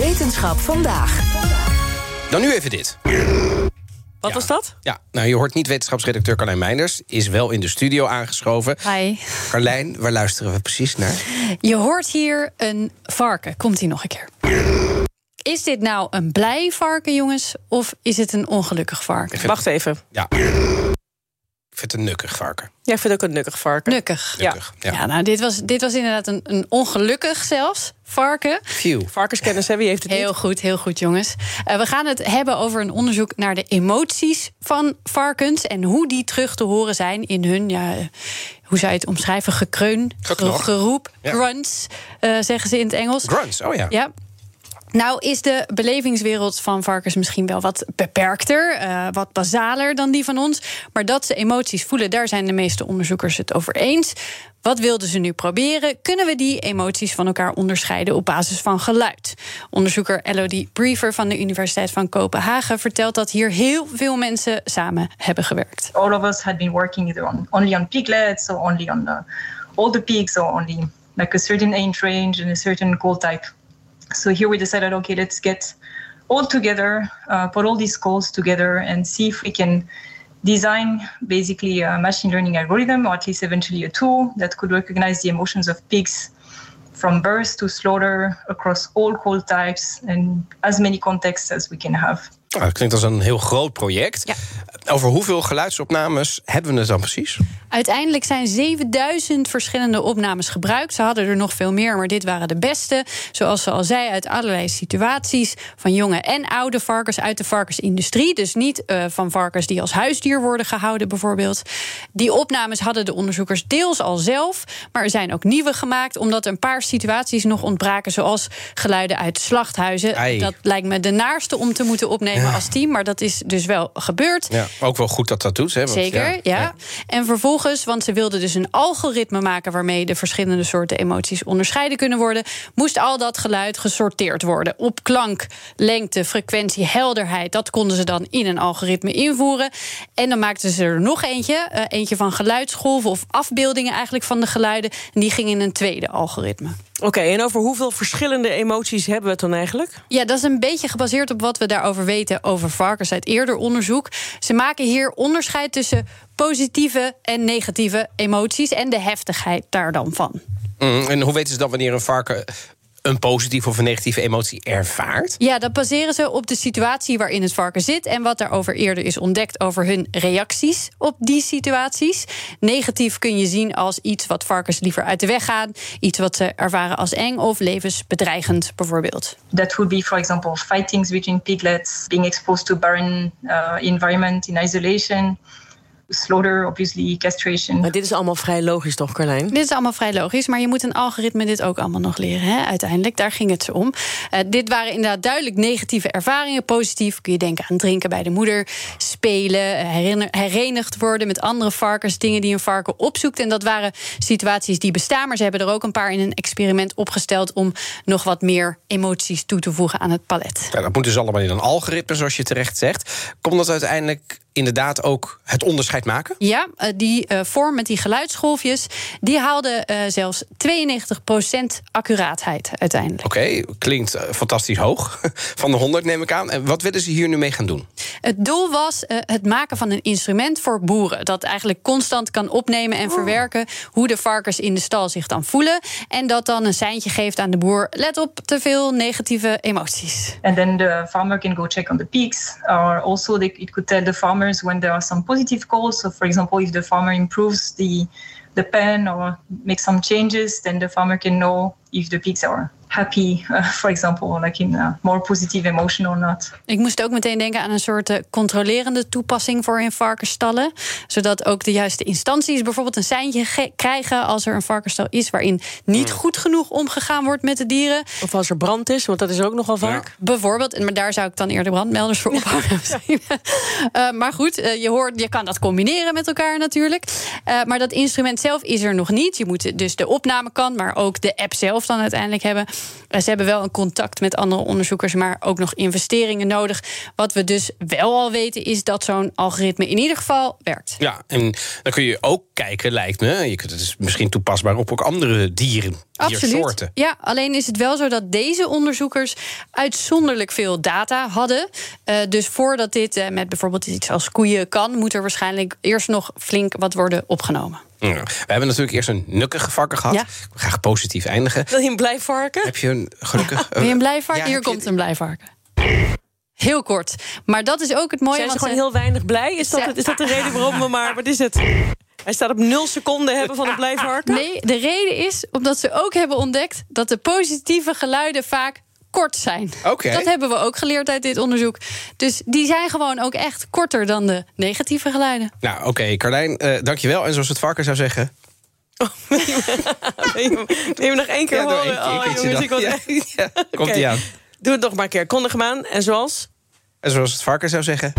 Wetenschap vandaag. Dan nu even dit. Wat was dat? Ja, nou, je hoort niet wetenschapsredacteur Carlijn Meinders. Is wel in de studio aangeschoven. Hi. Carlijn, waar luisteren we precies naar? Je hoort hier een varken. Komt hij nog een keer? Is dit nou een blij varken, jongens? Of is het een ongelukkig varken? Wacht even. Ja. Ik vind het een nukkig varken. Jij vindt ook een nukkig varken. Nukkig. Nukkig, ja. Ja, nou, dit was, dit was inderdaad een, een ongelukkig zelfs varken. Phew. Varkenskennis, hè? Wie heeft het Heel niet? goed, heel goed, jongens. Eh, we gaan het hebben over een onderzoek naar de emoties van varkens... en hoe die terug te horen zijn in hun, ja, hoe zou je het omschrijven... gekreun, Geknor. geroep, Ja. grunts, eh, zeggen ze in het Engels. Grunts, oh ja. Ja. Nou is de belevingswereld van varkens misschien wel wat beperkter, eh, wat basaler dan die van ons. Maar dat ze emoties voelen, daar zijn de meeste onderzoekers het over eens. Wat wilden ze nu proberen? Kunnen we die emoties van elkaar onderscheiden op basis van geluid? Onderzoeker Elodie Briefer van de Universiteit van Kopenhagen vertelt dat hier heel veel mensen samen hebben gewerkt. all of us had been working either on only on piglets or only on the pigs or only like a certain age range and a certain call type. So here we decided, okay, let's get all together, uh, put all these calls together and see if we can design basically a machine learning algorithm or at least eventually a tool that could recognize the emotions of pigs from birth to slaughter across all call types and as many contexts as we can have. Nou, dat klinkt als een heel groot project. Ja. Over hoeveel geluidsopnames hebben we het dan precies? Uiteindelijk zijn 7000 verschillende opnames gebruikt. Ze hadden er nog veel meer, maar dit waren de beste. Zoals ze al zei, uit allerlei situaties. Van jonge en oude varkens uit de varkensindustrie. Dus niet eh, van varkens die als huisdier worden gehouden, bijvoorbeeld. Die opnames hadden de onderzoekers deels al zelf. Maar er zijn ook nieuwe gemaakt, omdat er een paar situaties nog ontbraken. Zoals geluiden uit slachthuizen. Dat lijkt me de naarste om te moeten opnemen als team. Maar dat is dus wel gebeurd. Ja, ook wel goed dat dat doet. Hè? want Zeker, ja, En vervolgens, want ze wilden dus een algoritme maken waarmee de verschillende soorten emoties onderscheiden kunnen worden, moest al dat geluid gesorteerd worden. Op klank, lengte, frequentie, helderheid. Dat konden ze dan in een algoritme invoeren. En dan maakten ze er nog eentje. eh, eentje van geluidsgolven of afbeeldingen eigenlijk van de geluiden. En die ging in een tweede algoritme. Oké, en over hoeveel verschillende emoties hebben we het dan eigenlijk? Ja, dat is een beetje gebaseerd op wat we daarover weten over varkens uit eerder onderzoek. Ze maken hier onderscheid tussen positieve en negatieve emoties en de heftigheid daar dan van. Mm, en hoe weten ze dan wanneer een varken een positieve of een negatieve emotie ervaart? Ja, dat baseren ze op de situatie waarin het varken zit en wat daarover eerder is ontdekt over hun reacties op die situaties. Negatief kun je zien als iets wat varkens liever uit de weg gaan, iets wat ze ervaren als eng of levensbedreigend bijvoorbeeld. That would be, for example, fightings between piglets, being exposed to barren uh, environment in isolation, slaughter, obviously castration. Maar dit is allemaal vrij logisch, toch, Carlijn? Dit is allemaal vrij logisch, maar je moet een algoritme dit ook allemaal nog leren. Hè? Uiteindelijk, daar ging het ze om. Eh, dit waren inderdaad duidelijk negatieve ervaringen. Positief kun je denken aan drinken bij de moeder, spelen, eh, herinner- herenigd worden met andere varkens, dingen die een varken opzoekt. En dat waren situaties die bestaan, maar ze hebben er ook een paar in een experiment opgesteld om nog wat meer emoties toe te voegen aan het palet. Ja, dat moet dus allemaal in een algoritme, zoals je terecht zegt. Komt dat uiteindelijk inderdaad ook het onderscheid maken? Ja, eh, die eh, vorm met die geluidsgolfjes, die haalde eh, zelfs 92% accuraatheid uiteindelijk. Oké, klinkt fantastisch hoog. Van de 100 neem ik aan. En wat willen ze hier nu mee gaan doen? Het doel was eh, het maken van een instrument voor boeren. Dat eigenlijk constant kan opnemen en verwerken hoe de varkens in de stal zich dan voelen. En dat dan een seintje geeft aan de boer. Let op te veel negatieve emoties. And then the farmer can go check on the pigs, or also they, it could tell the farmers when there are some positive calls. So, for example, if the farmer improves the the pen or makes some changes, then the farmer can know if the pigs are happy, uh, for example, like in a more positive emotion or not. Ik moest ook meteen denken aan een soort eh, controlerende toepassing voor in varkensstallen. Zodat ook de juiste instanties bijvoorbeeld een seintje ge- krijgen als er een varkensstal is waarin niet goed genoeg omgegaan wordt met de dieren. Of als er brand is, want dat is ook nogal vaak. Bijvoorbeeld, maar daar zou ik dan eerder brandmelders voor. Eh, maar goed, eh, je, hoort, je kan dat combineren met elkaar natuurlijk. Eh, maar dat instrument zelf is er nog niet. Je moet dus de opnamekant, maar ook de app zelf dan uiteindelijk hebben. Uh, ze hebben wel een contact met andere onderzoekers, maar ook nog investeringen nodig. Wat we dus wel al weten, is dat zo'n algoritme in ieder geval werkt. Ja, en dan kun je ook kijken, lijkt me. Je kunt het dus misschien toepasbaar op ook andere dieren. Absoluut. Ja, alleen is het wel zo dat deze onderzoekers uitzonderlijk veel data hadden. Uh, dus voordat dit uh, met bijvoorbeeld iets als koeien kan, moet er waarschijnlijk eerst nog flink wat worden opgenomen. Ja. We hebben natuurlijk eerst een nukkige varken gehad. Ja. Ik wil graag positief eindigen. Wil je een blij varken? Heb je een gelukkig... Wil je een blij varken? Ja, Hier komt een blij varken. Heel kort. Maar dat is ook het mooie. Zijn ze want gewoon heel weinig blij? Is dat, het- is dat de reden waarom we maar... Wat is het? Hij staat op nul seconden hebben van een blij varken? Nee, de reden is omdat ze ook hebben ontdekt dat de positieve geluiden vaak kort zijn. Oké. Dat hebben we ook geleerd uit dit onderzoek. Dus die zijn gewoon ook echt korter dan de negatieve geluiden. Nou, oké, Carlijn, eh dankjewel. En zoals het varken zou zeggen... Je hem nog één keer Ja, horen? keer, oh, jongens, ik Ja, echt... ja. Komt-ie aan. Doe het nog maar een keer. Kondig hem aan. En zoals? En zoals het varken zou zeggen...